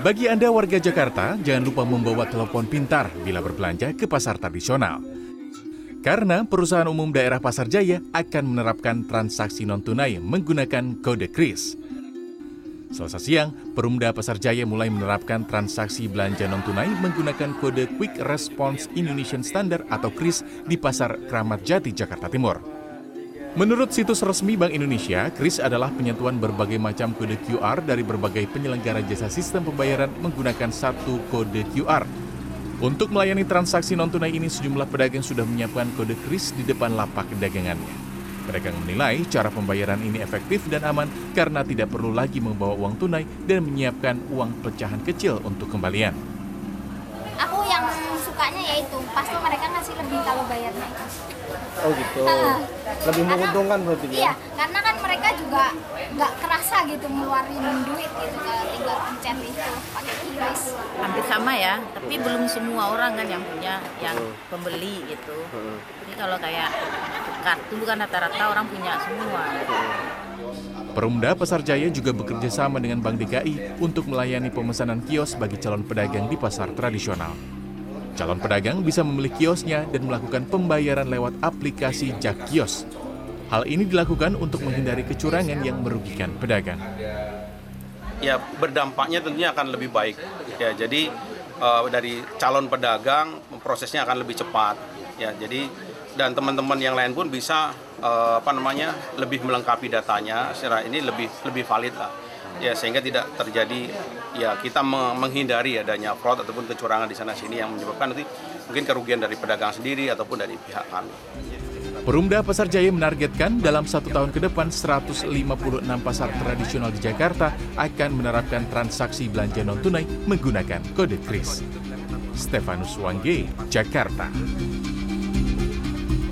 Bagi Anda warga Jakarta, jangan lupa membawa telepon pintar bila berbelanja ke pasar tradisional. Karena perusahaan umum daerah Pasar Jaya akan menerapkan transaksi non-tunai menggunakan kode KRIS. Selasa siang, Perumda Pasar Jaya mulai menerapkan transaksi belanja non-tunai menggunakan kode Quick Response Indonesian Standard atau KRIS di Pasar Kramat Jati, Jakarta Timur. Menurut situs resmi Bank Indonesia, KRIS adalah penyatuan berbagai macam kode QR dari berbagai penyelenggara jasa sistem pembayaran menggunakan satu kode QR. Untuk melayani transaksi non-tunai ini, sejumlah pedagang sudah menyiapkan kode KRIS di depan lapak dagangannya. Pedagang menilai cara pembayaran ini efektif dan aman karena tidak perlu lagi membawa uang tunai dan menyiapkan uang pecahan kecil untuk kembalian. Aku yang sukanya yaitu pasti mereka kalau bayarnya. Oh gitu. Heeh. Lebih menguntungkan berarti ya? Iya, karena kan mereka juga nggak kerasa gitu ngeluarin duit gitu kalau tinggal pencet itu pakai QRIS. hampir sama ya tapi belum semua orang kan yang punya yang pembeli gitu Heeh. jadi kalau kayak kartu kan rata-rata orang punya semua Perumda Pasar Jaya juga bekerja sama dengan Bank DKI untuk melayani pemesanan kios bagi calon pedagang di pasar tradisional. Calon pedagang bisa memilih kiosnya dan melakukan pembayaran lewat aplikasi Jak Kios. Hal ini dilakukan untuk menghindari kecurangan yang merugikan pedagang. ya berdampaknya tentunya akan lebih baik ya jadi eh, dari calon pedagang prosesnya akan lebih cepat ya jadi dan teman-teman yang lain pun bisa eh, apa namanya lebih melengkapi datanya secara ini lebih lebih valid lah ya sehingga tidak terjadi ya kita me- menghindari adanya fraud ataupun kecurangan di sana sini yang menyebabkan nanti mungkin kerugian dari pedagang sendiri ataupun dari pihak kami. Perumda Pasar Jaya menargetkan dalam satu tahun ke depan 156 pasar tradisional di Jakarta akan menerapkan transaksi belanja non-tunai menggunakan kode KRIS. Stefanus Wangge, Jakarta.